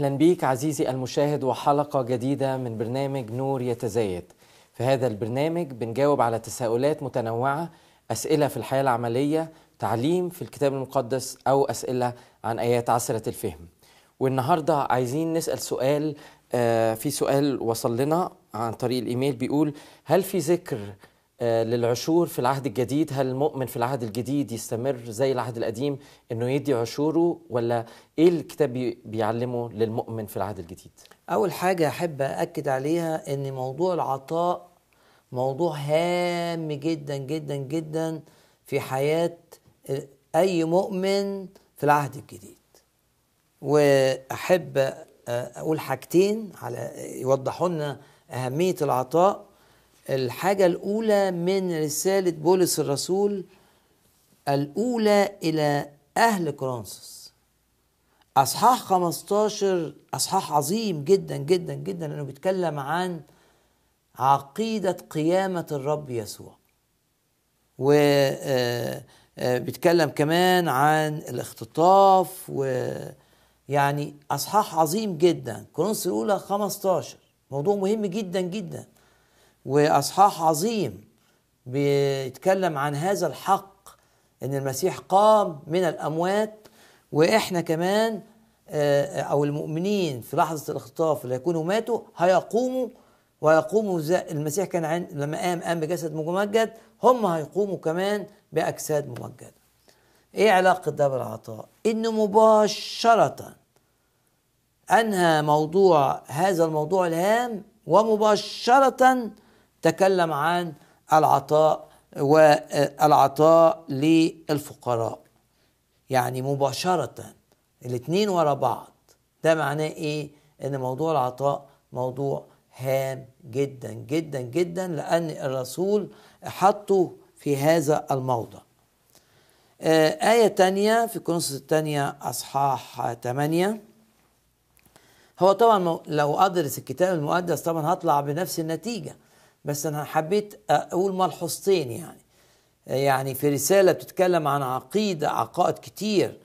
أهلا بيك عزيزي المشاهد وحلقة جديدة من برنامج نور يتزايد. في هذا البرنامج بنجاوب على تساؤلات متنوعة أسئلة في الحياة العملية تعليم في الكتاب المقدس أو أسئلة عن آيات عسرة الفهم. والنهاردة عايزين نسأل سؤال آه، في سؤال وصل لنا عن طريق الإيميل بيقول هل في ذكر للعشور في العهد الجديد. هل المؤمن في العهد الجديد يستمر زي العهد القديم إنه يدي عشوره ولا إيه الكتاب بي- بيعلمه للمؤمن في العهد الجديد؟ أول حاجة أحب أكد عليها إن موضوع العطاء موضوع هام جدا جدا جدا في حياة أي مؤمن في العهد الجديد. وأحب أقول حاجتين على يوضحوا لنا أهمية العطاء. الحاجة الأولى من رسالة بولس الرسول الأولى إلى أهل كورنثوس. أصحاح 15 أصحاح عظيم جدا جدا جدا لأنه بيتكلم عن عقيدة قيامة الرب يسوع. و آه، آه، بيتكلم كمان عن الاختطاف ويعني أصحاح عظيم جدا. كورنثوس الأولى 15 موضوع مهم جدا جدا. وإصحاح عظيم بيتكلم عن هذا الحق إن المسيح قام من الأموات وإحنا كمان آه، أو المؤمنين في لحظة الاختطاف اللي يكونوا ماتوا هيقوموا ويقوموا زي المسيح كان عن لما قام قام بجسد ممجد هم هيقوموا كمان بأجساد ممجده. إيه علاقة ده بالعطاء؟ انه مباشرة أنهى موضوع هذا الموضوع الهام ومباشرة تكلم عن العطاء والعطاء للفقراء. يعني مباشرة الاتنين ورا بعض. ده معناه إيه؟ إن موضوع العطاء موضوع هام جدا جدا جدا لأن الرسول حطه في هذا الموضع. آه، آية تانية في كورنثوس التانية أصحاح 8 هو طبعا لو أدرس الكتاب المقدس طبعا هطلع بنفس النتيجة. بس أنا حبيت أقول ملحوظتين يعني. يعني في رسالة بتتكلم عن عقيدة عقائد كتير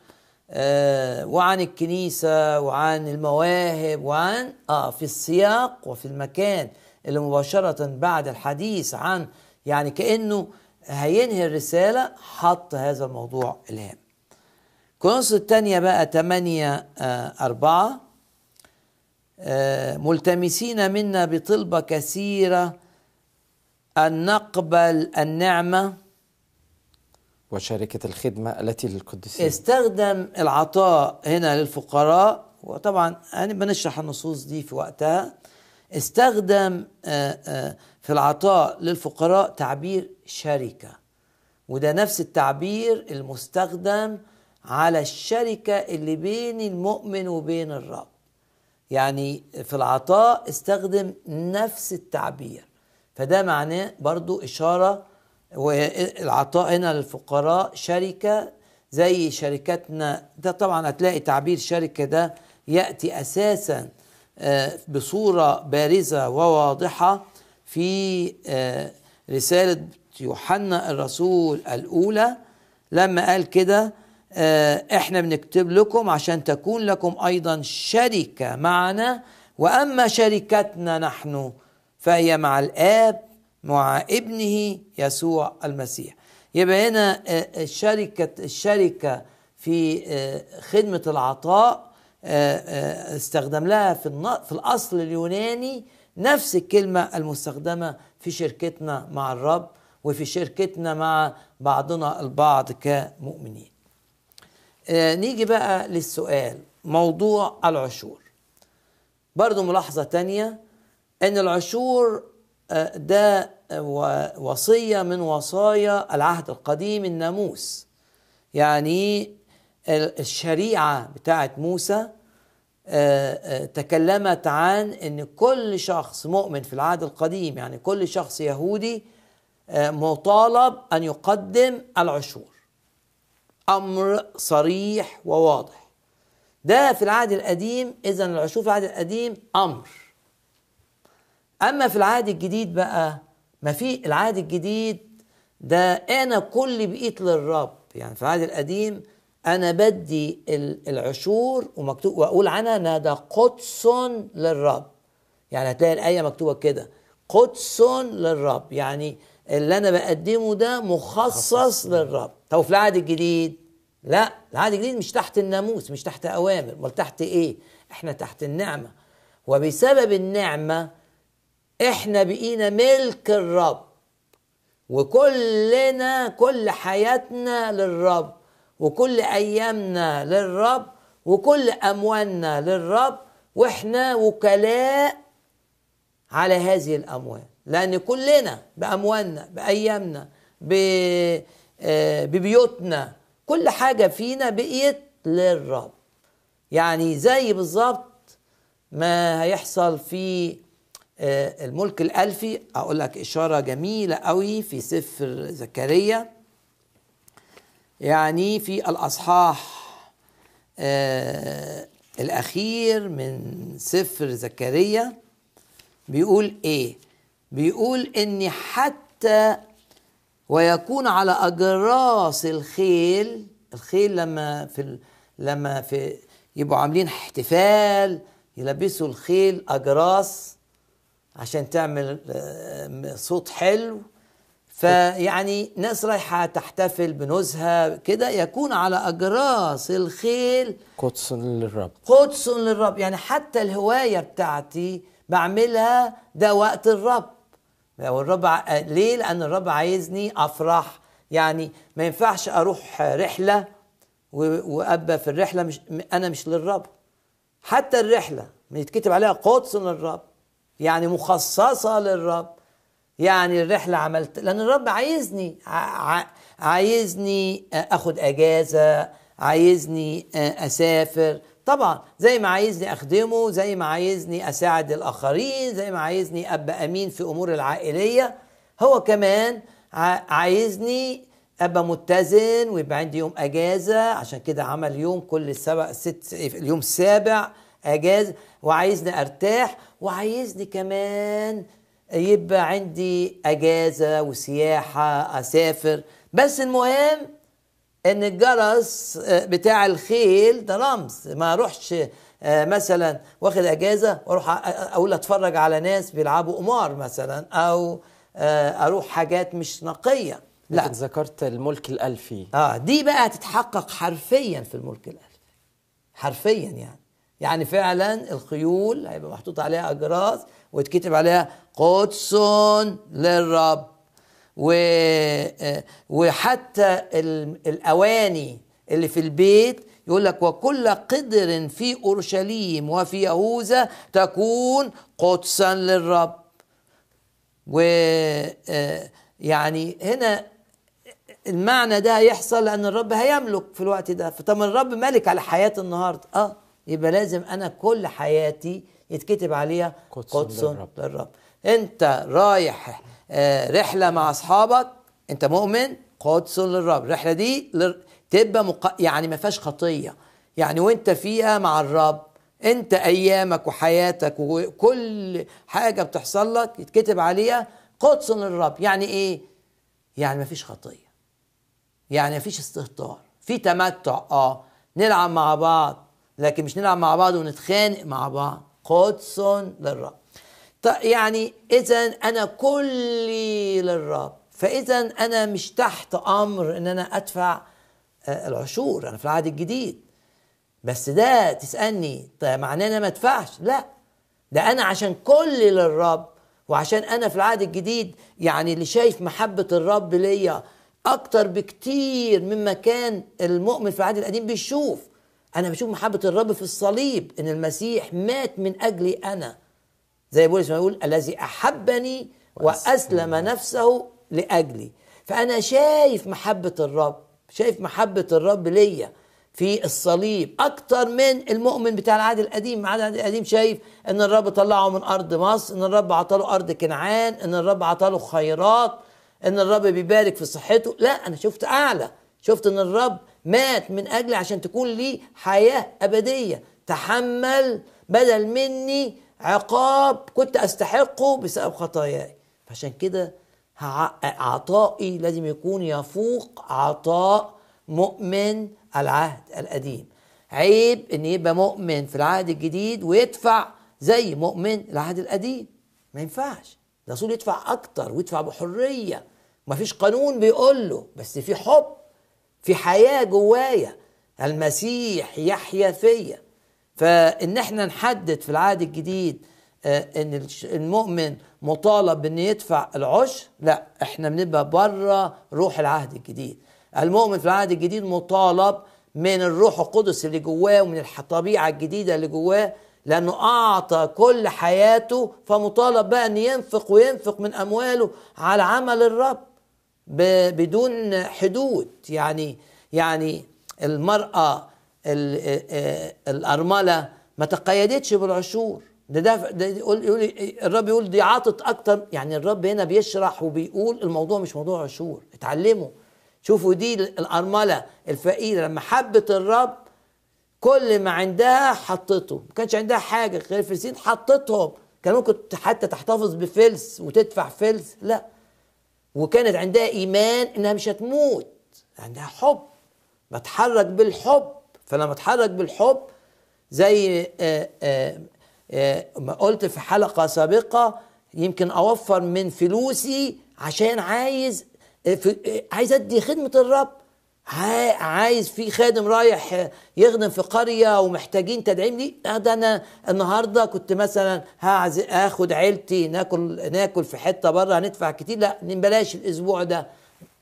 آه، وعن الكنيسة وعن المواهب وعن آه في السياق وفي المكان اللي مباشرة بعد الحديث عن يعني كأنه هينهي الرسالة حط هذا الموضوع إلهام. كورنثوس الثانية بقى 8 آه، أربعة آه، ملتمسين منا بطلبة كثيرة أن نقبل النعمة وشركة الخدمة التي للقديسين. استخدم العطاء هنا للفقراء وطبعا هنبقى نشرح النصوص دي في وقتها. استخدم آه، آه، في العطاء للفقراء تعبير شركة وده نفس التعبير المستخدم على الشركة اللي بين المؤمن وبين الرب. يعني في العطاء استخدم نفس التعبير. فده معناه برضو إشارة والعطاء هنا للفقراء شركة زي شركتنا. ده طبعا هتلاقي تعبير شركة ده يأتي أساسا آه، بصورة بارزة وواضحة في آه، رسالة يوحنا الرسول الأولى لما قال كده آه، إحنا بنكتب لكم عشان تكون لكم أيضا شركة معنا وأما شركتنا نحن فهي مع الآب مع ابنه يسوع المسيح. يبقى هنا آه، الشركة الشركة في آه، خدمة العطاء آه، آه، استخدم لها في في الأصل اليوناني نفس الكلمة المستخدمة في شركتنا مع الرب وفي شركتنا مع بعضنا البعض كمؤمنين. آه، نيجي بقى للسؤال موضوع العشور. برضو ملاحظة تانية إن العشور آه، ده وصية من وصايا العهد القديم الناموس. يعني الشريعة بتاعت موسى تكلمت عن إن كل شخص مؤمن في العهد القديم يعني كل شخص يهودي مطالب أن يقدم العشور أمر صريح وواضح. ده في العهد القديم اذا العشور في العهد القديم أمر. أما في العهد الجديد بقى ما في العهد الجديد ده أنا كل بقيت للرب. يعني في العهد القديم أنا بدي العشور ومكتوب وأقول عنها إنها ده قدس للرب. يعني هتلاقي الآية مكتوبة كده قدس للرب. يعني اللي أنا بقدمه ده مخصص للرب. طب في العهد الجديد؟ لا العهد الجديد مش تحت الناموس مش تحت أوامر. أمال تحت إيه؟ إحنا تحت النعمة. وبسبب النعمة إحنا بقينا ملك الرب. وكلنا كل حياتنا للرب وكل أيامنا للرب وكل أموالنا للرب وإحنا وكلاء على هذه الأموال. لأن كلنا بأموالنا بأيامنا ببيوتنا كل حاجة فينا بقيت للرب. يعني زي بالظبط ما هيحصل في الملك الألفي أقول لك إشارة جميلة قوي في سفر زكريا يعني في الأصحاح الأخير من سفر زكريا بيقول إيه؟ بيقول إن حتى ويكون على أجراس الخيل الخيل لما في لما في يبقوا عاملين احتفال يلبسوا الخيل أجراس عشان تعمل صوت حلو. فيعني ناس رايحة تحتفل بنزهة كده يكون على أجراس الخيل. قدس للرب. قدس للرب. يعني حتى الهواية بتاعتي بعملها ده وقت الرب. والرب ليه؟ لأن الرب عايزني أفرح. يعني ما ينفعش أروح رحلة وأبقى في الرحلة مش أنا مش للرب. حتى الرحلة يتكتب عليها قدس للرب. يعني مخصصة للرب. يعني الرحلة عملت لأن الرب عايزني عايزني أخد أجازة عايزني أسافر. طبعا زي ما عايزني أخدمه زي ما عايزني أساعد الآخرين زي ما عايزني أبقى أمين في أمور العائلية. هو كمان عايزني أبقى متزن ويبقى عندي يوم أجازة. عشان كده عمل يوم كل سبع ست اليوم السابع اجازه وعايزني أرتاح. وعايزني كمان يبقى عندي أجازة وسياحة أسافر. بس المهم إن الجرس بتاع الخيل ده رمز. ما أروحش مثلا واخد أجازة وأروح أقول أتفرج على ناس بيلعبوا قمار مثلا أو أروح حاجات مش نقية. لا. ذكرت الملك الألفي. آه دي بقى هتتحقق حرفيا في الملك الألفي. حرفيا يعني. يعني فعلا الخيول هيبقى محطوط عليها اجراس ويتكتب عليها قدس للرب. و وحتى الأواني اللي في البيت يقول لك وكل قدر في أورشليم وفي يهوذا تكون قدسا للرب. و يعني هنا المعنى ده هيحصل لأن الرب هيملك في الوقت ده. فطب الرب ملك على حياتي النهارده. آه. يبقى لازم أنا كل حياتي يتكتب عليها قدس قدس للرب. للرب. أنت رايح آه، رحلة مع أصحابك أنت مؤمن؟ قدس للرب. الرحلة دي تبقى مق... يعني ما فيهاش خطية. يعني وأنت فيها مع الرب أنت أيامك وحياتك وكل حاجة بتحصل لك يتكتب عليها قدس للرب. يعني إيه؟ يعني ما فيش خطية. يعني ما فيش استهتار. في تمتع آه. نلعب مع بعض. لكن مش نلعب مع بعض ونتخانق مع بعض. قدس للرب. ط- يعني إذا أنا كلي للرب فإذا أنا مش تحت أمر إن أنا أدفع آه، العشور أنا في العهد الجديد. بس ده تسألني طيب معناه إن أنا ما أدفعش؟ لا. ده أنا عشان كلي للرب وعشان أنا في العهد الجديد يعني اللي شايف محبة الرب ليا أكتر بكتير مما كان المؤمن في العهد القديم بيشوف. أنا بشوف محبة الرب في الصليب إن المسيح مات من أجلي أنا. زي بولس ما يقول الذي أحبني وأسلم نفسه لأجلي. فأنا شايف محبة الرب شايف محبة الرب ليا في الصليب أكتر من المؤمن بتاع العهد القديم. العهد القديم شايف إن الرب طلعه من أرض مصر إن الرب عطاله أرض كنعان إن الرب عطاله خيرات إن الرب بيبارك في صحته. لا أنا شفت أعلى شفت إن الرب مات من اجلي عشان تكون لي حياة أبدية. تحمل بدل مني عقاب كنت أستحقه بسبب خطاياي. عشان كده عطائي لازم يكون يفوق عطاء مؤمن العهد القديم. عيب إن يبقى مؤمن في العهد الجديد ويدفع زي مؤمن العهد القديم. ما ينفعش. الرسول يدفع أكتر ويدفع بحرية. ما فيش قانون بيقول له بس في حب. في حياة جوايا المسيح يحيا فيا. فإن إحنا نحدد في العهد الجديد آه، إن المؤمن مطالب بان يدفع العشر لا إحنا بنبقى بره روح العهد الجديد. المؤمن في العهد الجديد مطالب من الروح القدس اللي جواه ومن الطبيعة الجديدة اللي جواه لأنه أعطى كل حياته فمطالب بقى ان ينفق وينفق من أمواله على عمل الرب. بدون حدود. يعني يعني المرأة الأرملة ما تقيدتش بالعشور. ده ده, يقول, يقول الرب يقول دي عطت أكتر. يعني الرب هنا بيشرح وبيقول الموضوع مش موضوع عشور. اتعلموا. شوفوا دي الأرملة الفقيرة. لما حبت الرب كل ما عندها حطته ما كانش عندها حاجة. غير فلسين حطتهم. كان ممكن حتى تحتفظ بفلس وتدفع فلس. لا. وكانت عندها إيمان إنها مش هتموت. عندها حب. بتحرك بالحب. فلما اتحرك بالحب زي آه، آه، آه، ما قلت في حلقة سابقة يمكن أوفر من فلوسي عشان عايز عايز أدي خدمة الرب. عايز في خادم رايح يخدم في قرية ومحتاجين تدعيم لي ده أنا النهارده كنت مثلا اخد عيلتي ناكل ناكل في حتة بره هندفع كتير. لا بلاش الأسبوع ده.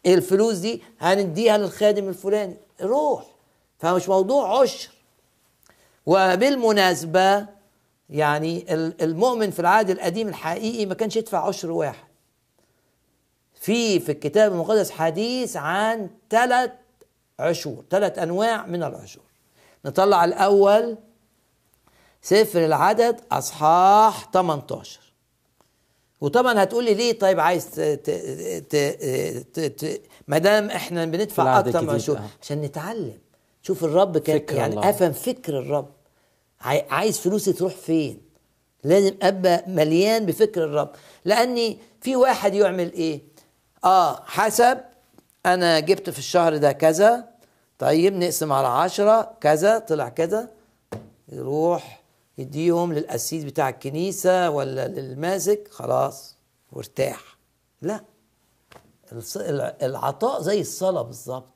الفلوس دي؟ هنديها للخادم الفلاني. روح. فمش موضوع عشر. وبالمناسبة يعني المؤمن في العهد القديم الحقيقي ما كانش يدفع عشر واحد. في في الكتاب المقدس حديث عن ثلاث عشور ثلاث أنواع من العشور. نطلع الأول سفر العدد أصحاح 18 وطبعا هتقول لي ليه طيب عايز ما دام إحنا بندفع أكتر من عشور آه. عشان نتعلم. شوف الرب كان يعني الله. أفهم فكر الرب. عايز فلوسي تروح فين؟ لازم أبقى مليان بفكر الرب. لأني في واحد يعمل إيه؟ آه حسب أنا جبت في الشهر ده كذا طيب نقسم على عشرة كذا طلع كذا. يروح يديهم للقسيس بتاع الكنيسة ولا للماسك خلاص وارتاح. لا العطاء زي الصلاة بالظبط.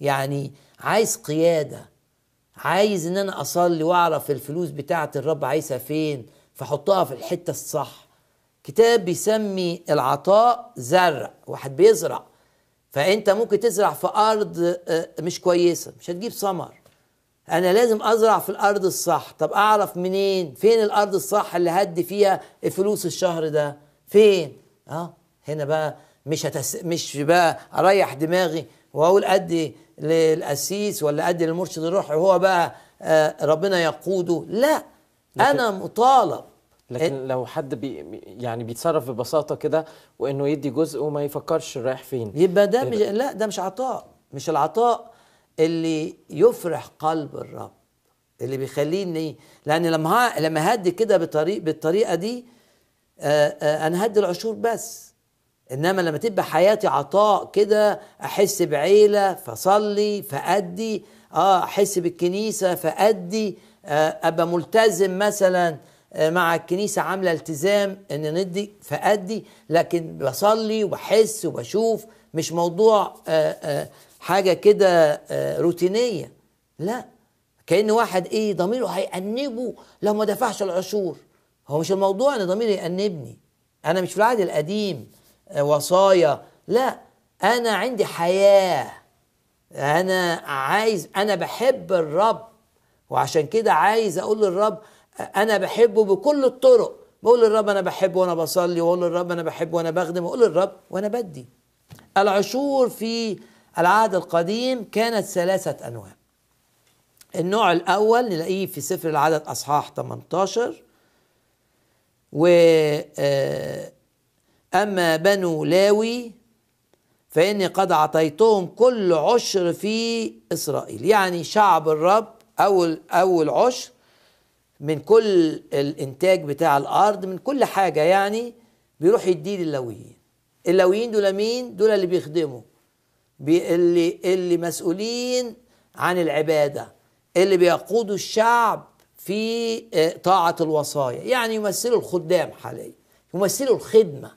يعني عايز قيادة عايز إن أنا أصلي وأعرف الفلوس بتاعت الرب عايزها فين فاحطها في الحتة الصح. كتاب بيسمي العطاء زرع واحد بيزرع. فأنت ممكن تزرع في أرض آه، مش كويسة مش هتجيب ثمر. أنا لازم أزرع في الأرض الصح. طب أعرف منين؟ فين الأرض الصح اللي هدي فيها فلوس الشهر ده؟ فين؟ آه هنا بقى مش هتس... مش بقى أريح دماغي وأقول أدي للقسيس ولا أدي للمرشد الروحي وهو بقى آه ربنا يقوده. لا أنا مطالب لكن إيه؟ لو حد بي يعني بيتصرف ببساطة كده وإنه يدي جزء وما يفكرش رايح فين. يبقى ده مش لا ده مش عطاء. مش العطاء اللي يفرح قلب الرب اللي بيخليني لأن لما لما هدي كده بطريق بالطريقة دي آآ آآ أنا هدي العشور بس. إنما لما تبقى حياتي عطاء كده أحس بعيلة فصلي فأدي آه أحس بالكنيسة فأدي آه أبقى ملتزم مثلا آه، مع الكنيسة عاملة التزام إن ندي فأدي لكن بصلي وبحس وبشوف مش موضوع آه، آه، حاجة كده روتينية. لا كأن واحد إيه ضميره هيأنبه لو ما دفعش العشور. هو مش الموضوع إن ضميري يأنبني. أنا مش في العهد القديم آه، وصايا. لا أنا عندي حياة. أنا عايز أنا بحب الرب وعشان كده عايز أقول للرب أنا بحبه بكل الطرق. بقول للرب أنا بحبه وأنا بصلي وأقول للرب أنا بحبه وأنا بخدم وأقول للرب وأنا بدي. العشور في العهد القديم كانت ثلاثة أنواع. النوع الأول نلاقيه في سفر العدد أصحاح 18 و آه، أما بنو لاوي فإني قد أعطيتهم كل عشر في إسرائيل. يعني شعب الرب أول أول عشر من كل الإنتاج بتاع الأرض من كل حاجة يعني بيروح يديه لللاويين. اللاويين دول مين؟ دول اللي بيخدموا. بي اللي اللي مسؤولين عن العبادة اللي بيقودوا الشعب في آه، طاعة الوصايا. يعني يمثلوا الخدام حاليا يمثلوا الخدمة.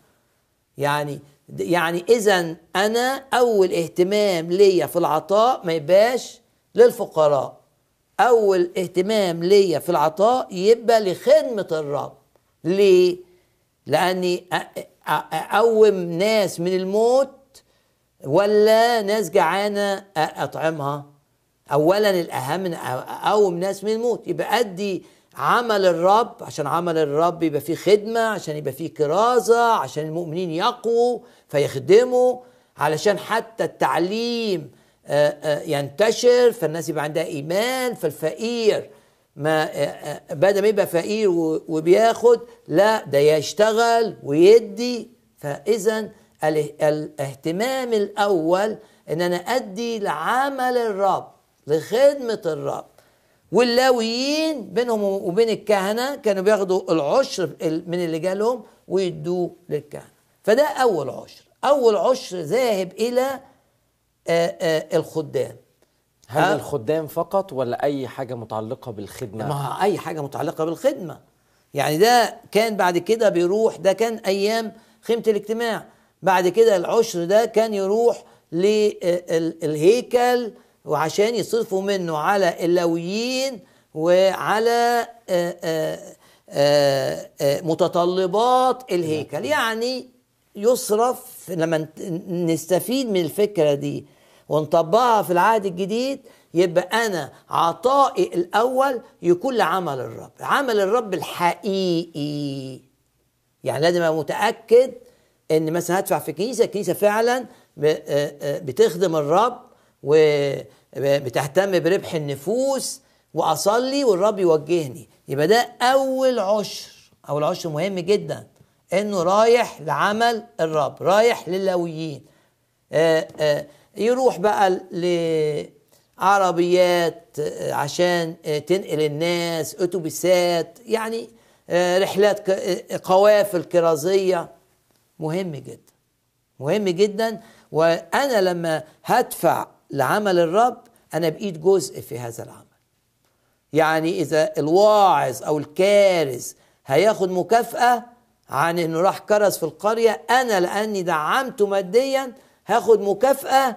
يعني يعني اذا أنا أول اهتمام ليا في العطاء ما يبقاش للفقراء. أول اهتمام ليا في العطاء يبقى لخدمة الرب. ليه؟ لأني أقوم ناس من الموت ولا ناس جعانه أطعمها. اولا الأهم أقوم ناس من الموت. يبقى أدي عمل الرب. عشان عمل الرب يبقى فيه خدمة عشان يبقى فيه كرازة عشان المؤمنين يقووا فيخدموا. علشان حتى التعليم ينتشر فالناس يبقى عندها إيمان فالفقير ما آه، بدل ما يبقى فقير وبياخد لا ده يشتغل ويدي. فإذا الاهتمام الأول إن أنا أدي لعمل الرب لخدمة الرب. واللاويين بينهم وبين الكهنة كانوا بياخدوا العشر من اللي جالهم ويدوه للكهنة. فده أول عشر. أول عشر ذاهب آه، آه، الخدام. هل آه الخدام فقط ولا أي حاجة متعلقة بالخدمة؟ ما أي حاجة متعلقة بالخدمة. يعني ده كان بعد كده بيروح ده كان أيام خيمة الاجتماع. بعد كده العشر ده كان يروح للهيكل وعشان يصرفوا منه على اللويين وعلى متطلبات الهيكل. يعني يصرف لما نستفيد من الفكرة دي. ونطبقها في العهد الجديد يبقى أنا عطائي الأول يكون لعمل الرب. عمل الرب الحقيقي. يعني لازم أبقى متأكد إن مثلا هدفع في كنيسة كنيسة فعلا بتخدم الرب وبتهتم بربح النفوس وأصلي والرب يوجهني. يبقى ده أول عشر. أول عشر مهم جدا. إنه رايح لعمل الرب رايح للويين آه، آه، يروح بقى لعربيات آه، عشان تنقل الناس أتوبيسات يعني رحلات قوافل كرازية. مهم جدا مهم جدا. وأنا لما هدفع لعمل الرب أنا بقيت جزء في هذا العمل. يعني إذا الواعظ أو الكارز هياخد مكافأة عن إنه راح كرز في القرية أنا لأني دعمته ماديا هاخد مكافأة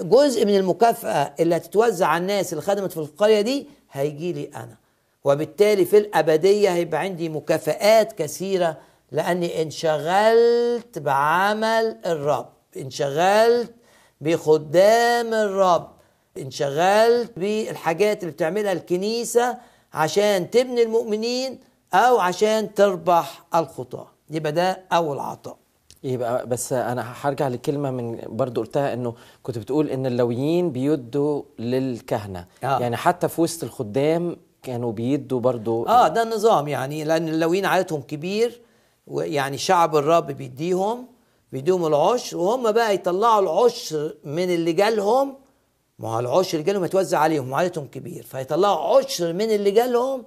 جزء من المكافأة اللي هتتوزع على الناس اللي خدمت في القرية دي هيجي لي أنا. وبالتالي في الأبدية هيبقى عندي مكافآت كثيرة لأني انشغلت بعمل الرب. انشغلت بخدام الرب. انشغلت بالحاجات اللي بتعملها الكنيسة عشان تبني المؤمنين أو عشان تربح الخطاة يبقى ده أول عطاء. يبقى بس أنا هرجع لكلمة من برضو قلتها إنه كنت بتقول إن اللويين بيدوا للكهنة. آه. يعني حتى في وسط الخدام كانوا بيدوا برضو آه ده النظام يعني لأن اللويين عددهم كبير ويعني شعب الرب بيديهم بيديهم العشر وهم بقى يطلعوا العشر من اللي جالهم. ما هو العشر اللي جالهم يتوزع عليهم وعددهم كبير فيطلعوا عشر من اللي جالهم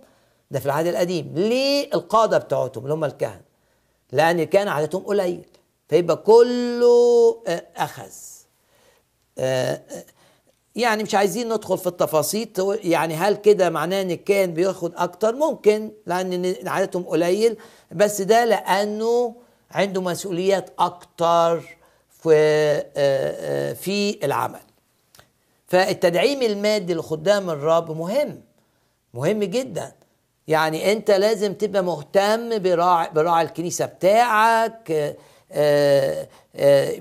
ده في العهد القديم. ليه القادة بتوعتهم اللي هم الكهنه لأن كان عددهم قليل فيبقى كله آه، أخذ. آه، آه، يعني مش عايزين ندخل في التفاصيل يعني هل كده معناه إن كان بياخد أكتر؟ ممكن لأن عددهم قليل بس ده لأنه عنده مسؤوليات أكتر في في العمل. فالتدعيم المادي لخدام الرب مهم مهم جدا. يعني انت لازم تبقى مهتم براعي براعي الكنيسة بتاعك آه، آه،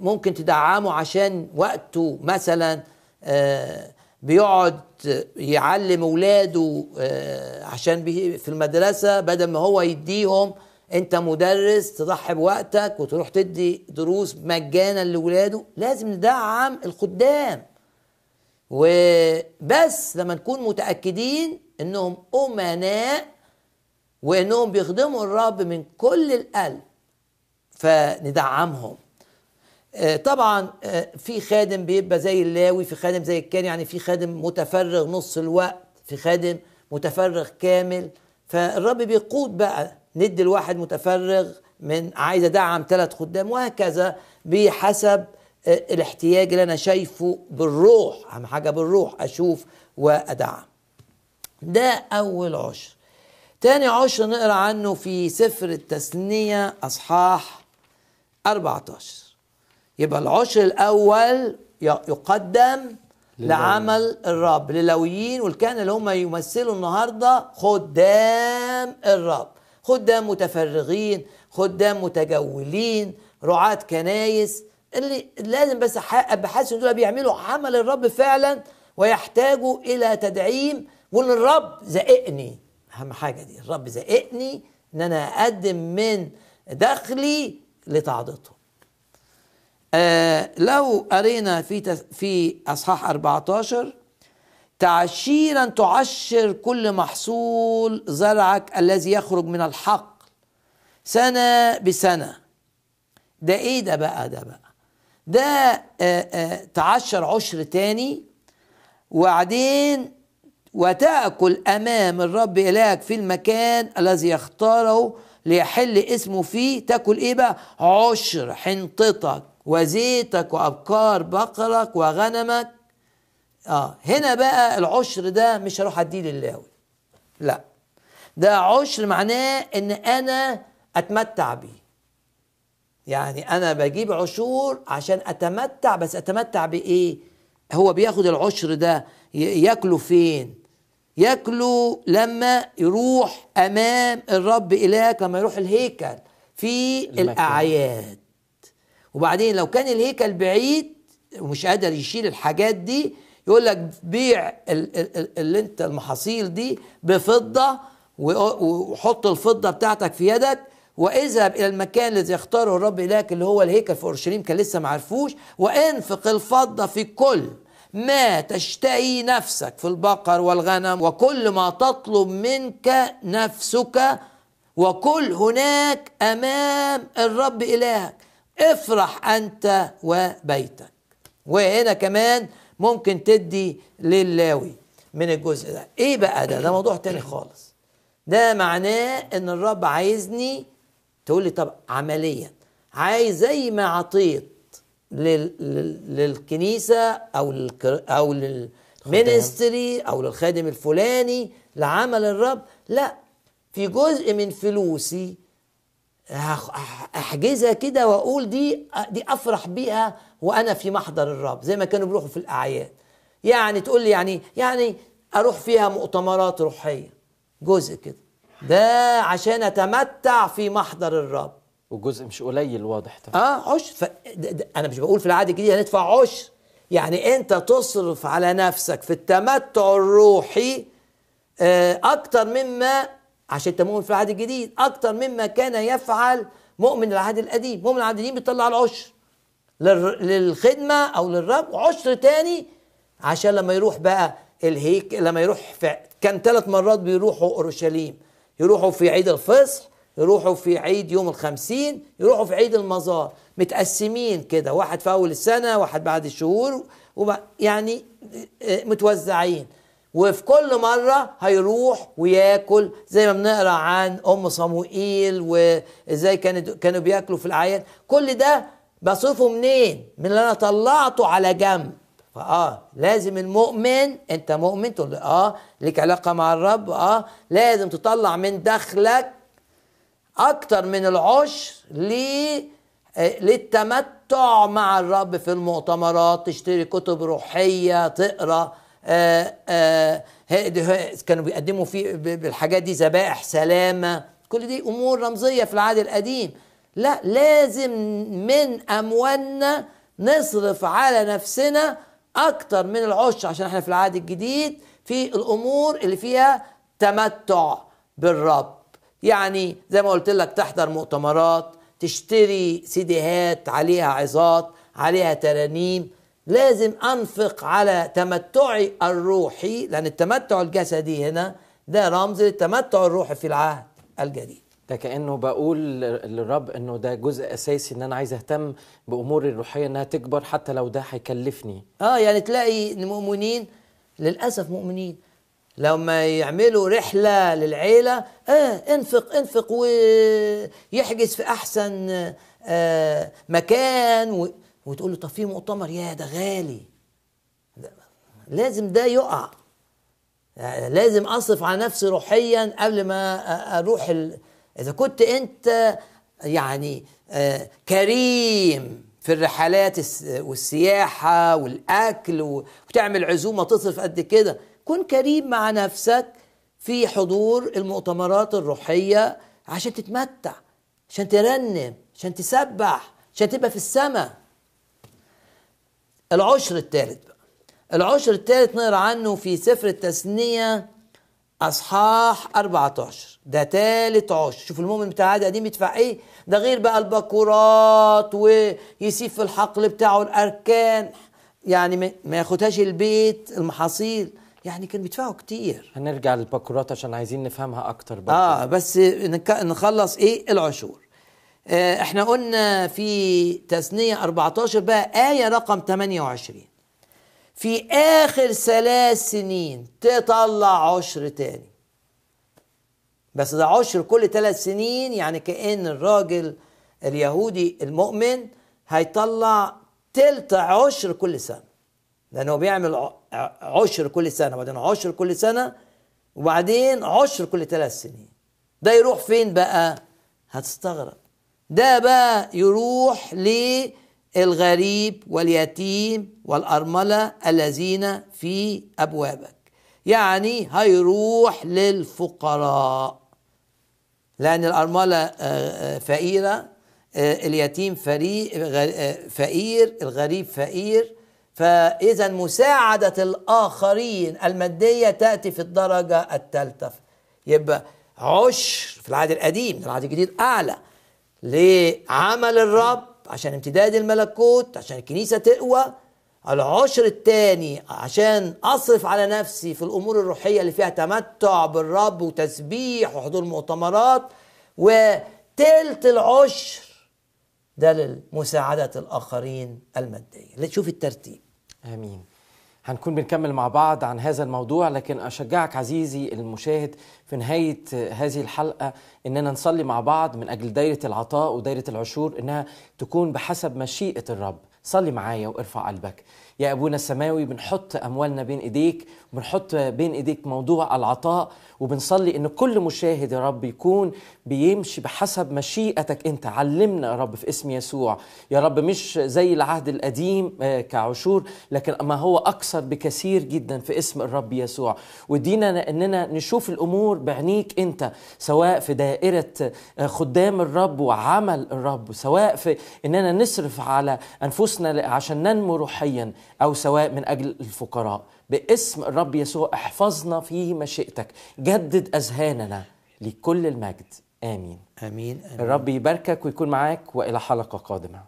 ممكن تدعمه عشان وقته مثلا آه، بيقعد يعلم اولاده عشان في المدرسة بدل ما هو يديهم انت مدرس تضحي بوقتك وتروح تدي دروس مجانا لاولاده لازم ندعم الخدام. وبس لما نكون متأكدين إنهم أمناء وإنهم بيخدموا الرب من كل القلب. فندعمهم. آه، طبعا آه، في خادم بيبقى زي اللاوي في خادم زي الكان يعني في خادم متفرغ نص الوقت في خادم متفرغ كامل. فالرب بيقود بقى ندي الواحد متفرغ من عايز أدعم ثلاث خدام وهكذا بحسب آه، الاحتياج اللي أنا شايفه بالروح. أهم حاجة بالروح أشوف وأدعم. ده أول عشر. تاني عشر نقرأ عنه في سفر التثنية أصحاح 14 يبقى العشر الأول ي- يقدم لعمل الرب للويين والكهنه اللي هم يمثلوا النهارده خدام الرب. خدام متفرغين خدام متجولين رعاة كنايس اللي لازم بس حاسس إن دول بيعملوا عمل الرب فعلا ويحتاجوا إلى تدعيم وان الرب زقني أهم حاجة دي الرب زقني إن أنا أقدم من دخلي لتعضيدهم آه لو قرينا في في أصحاح 14 تعشيرا تعشر كل محصول زرعك الذي يخرج من الحق سنة بسنة. ده إيه ده بقى؟ ده بقى ده آه آه تعشر عشر تاني وبعدين وتأكل أمام الرب إلهك في المكان الذي يختاره ليحل اسمه فيه. تأكل إيه بقى؟ عشر حنطتك وزيتك وأبكار بقرك وغنمك. آه هنا بقى العشر ده مش هروح أديه للاوي لا ده عشر معناه إن أنا أتمتع بيه. يعني أنا بجيب عشور عشان أتمتع بس أتمتع بإيه؟ هو بياخد العشر ده ياكله فين؟ ياكله لما يروح أمام الرب إلهك لما يروح الهيكل في. الأعياد وبعدين لو كان الهيكل بعيد ومش قادر يشيل الحاجات دي يقول لك بيع ال- ال- ال- اللي انت المحاصيل دي بفضة وحط الفضة بتاعتك في يدك واذهب إلى المكان الذي يختاره الرب إلهك اللي هو الهيكل في أورشليم كان لسه ما عرفوش وانفق الفضة في كل ما تشتهي نفسك في البقر والغنم وكل ما تطلب منك نفسك وكل هناك أمام الرب إلهك. افرح أنت وبيتك. وهنا كمان ممكن تدي للاوي من الجزء ده. إيه بقى ده؟ ده موضوع تاني خالص. ده معناه إن الرب عايزني تقول لي طب عمليا عايز زي ما عطيت. للكنيسة أو. أو للمينستري أو للخادم الفلاني لعمل الرب. لا في جزء من فلوسي احجزها كده وأقول دي دي أفرح بيها وأنا في محضر الرب زي ما كانوا بيروحوا في الأعياد. يعني تقول لي يعني يعني أروح فيها مؤتمرات روحية. جزء كده. ده عشان أتمتع في محضر الرب. وجزء مش قليل واضح. طبعا آه عشر ف... ده ده أنا مش بقول في العهد الجديد هندفع عشر يعني أنت تصرف على نفسك في التمتع الروحي آه، أكتر مما عشان أنت مؤمن في العهد الجديد أكتر مما كان يفعل مؤمن العهد القديم. مؤمن العهد القديم بيطلع العشر للخدمة أو للرب وعشر تاني عشان لما يروح بقى الهيك لما يروح في كان ثلاث مرات بيروحوا أورشليم. يروحوا في عيد الفصح يروحوا في عيد يوم الخمسين يروحوا في عيد المزار. متقسمين كده واحد في أول السنة واحد بعد الشهور. يعني آه، متوزعين. وفي كل مرة هيروح وياكل زي ما بنقرأ عن أم صموئيل وإزاي كانوا كانوا بياكلوا في الأعياد. كل ده بصرفه منين؟ من اللي أنا طلعته على جنب. فآه لازم المؤمن أنت مؤمن؟ تقول آه ليك علاقة مع الرب؟ آه لازم تطلع من دخلك أكتر من العشر آه، للتمتع مع الرب في المؤتمرات. تشتري كتب روحية تقرأ آه آه كانوا بيقدموا فيه ب- بالحاجات دي ذبائح سلامة. كل دي أمور رمزية في العهد القديم. لا لازم من أموالنا نصرف على نفسنا أكتر من العشر عشان إحنا في العهد الجديد في الأمور اللي فيها تمتع بالرب. يعني زي ما قلت لك تحضر مؤتمرات تشتري سيديهات عليها عظات عليها ترانيم. لازم أنفق على تمتعي الروحي لأن التمتع الجسدي هنا ده رمز للتمتع الروحي في العهد الجديد. ده كأنه بقول للرب إنه ده جزء أساسي إن أنا عايز أهتم بأموري الروحية إنها تكبر حتى لو ده هيكلفني. آه يعني تلاقي المؤمنين للأسف مؤمنين. لما يعملوا رحلة للعيلة آه انفق انفق ويحجز في أحسن آه مكان و... وتقول له طب في مؤتمر؟ يا ده غالي. لازم ده يقع. يعني لازم أصرف على نفسي روحيا قبل ما أروح ال... إذا كنت أنت يعني آه، كريم في الرحلات الس- والسياحة والأكل وتعمل عزومة تصرف قد كده كن كريم مع نفسك في حضور المؤتمرات الروحية عشان تتمتع عشان ترنم عشان تسبح عشان تبقى في السماء العشر الثالث بقى. العشر الثالث نقرأ عنه في سفر التثنية أصحاح 14 ده ثالث عشر. شوف المؤمن بتاع العهد القديم يدفع إيه؟ ده غير بقى البكورات ويسيب في الحقل بتاعه الأركان. يعني ما ياخدهاش البيت المحاصيل. يعني كان بيدفعوا كتير. هنرجع للباكورات عشان عايزين نفهمها أكتر برضه آه بس نخلص إيه؟ العشور. آه إحنا قلنا في تثنية 14 بقى آية رقم 28 في آخر ثلاث سنين تطلع عشر تاني. بس ده عشر كل ثلاث سنين يعني كأن الراجل اليهودي المؤمن هيطلع تلت عشر كل سنة. لأنه بيعمل عشر كل سنة وبعدين عشر كل سنة وبعدين عشر كل ثلاث سنين. ده يروح فين بقى؟ هتستغرب. ده بقى يروح للغريب واليتيم والأرملة الذين في أبوابك. يعني هيروح للفقراء. لأن الأرملة آه، آه، فقيرة آه، اليتيم فقير الغريب فقير فإذا مساعدة الآخرين المادية تأتي في الدرجة الثالثة. يبقى عشر في العهد القديم العهد الجديد أعلى لعمل الرب عشان امتداد الملكوت عشان الكنيسة تقوى. العشر الثاني عشان أصرف على نفسي في الأمور الروحية اللي فيها تمتع بالرب وتسبيح وحضور مؤتمرات وتلت العشر ده لمساعده الآخرين المادية. تشوف الترتيب. آمين. هنكون بنكمل مع بعض عن هذا الموضوع لكن أشجعك عزيزي المشاهد في نهاية هذه الحلقة إننا نصلي مع بعض من أجل دايرة العطاء ودايرة العشور إنها تكون بحسب مشيئة الرب. صلي معايا وارفع قلبك. يا أبونا السماوي بنحط أموالنا بين إيديك وبنحط بين إيديك موضوع العطاء وبنصلي إن كل مشاهد يا رب يكون بيمشي بحسب مشيئتك أنت. علمنا يا رب في اسم يسوع. يا رب مش زي العهد القديم آه، كعشور لكن ما هو أكثر بكثير جدا في اسم الرب يسوع. ودينا إننا نشوف الأمور بعينيك أنت سواء في دائرة آه، خدام الرب وعمل الرب سواء في إننا نصرف على أنفسنا عشان ننمو روحيا. أو سواء من أجل الفقراء. باسم الرب يسوع احفظنا في مشيئتك. جدد أذهاننا لكل المجد. آمين. آمين, آمين. الرب يباركك ويكون معاك وإلى حلقة قادمة.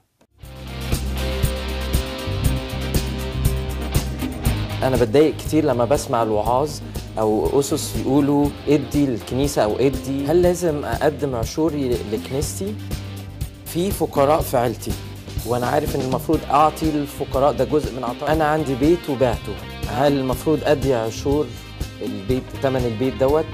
أنا بتضايق كتير لما بسمع الوعاظ أو أسس يقولوا إدي للكنيسة أو إدي. هل لازم أقدم عشوري لكنيستي؟ في فقراء في عيلتي. وأنا عارف إن المفروض أعطي للفقراء ده جزء من عطاء. أنا عندي بيت وبعته. هل المفروض أدي عشور البيت ثمن البيت دوت؟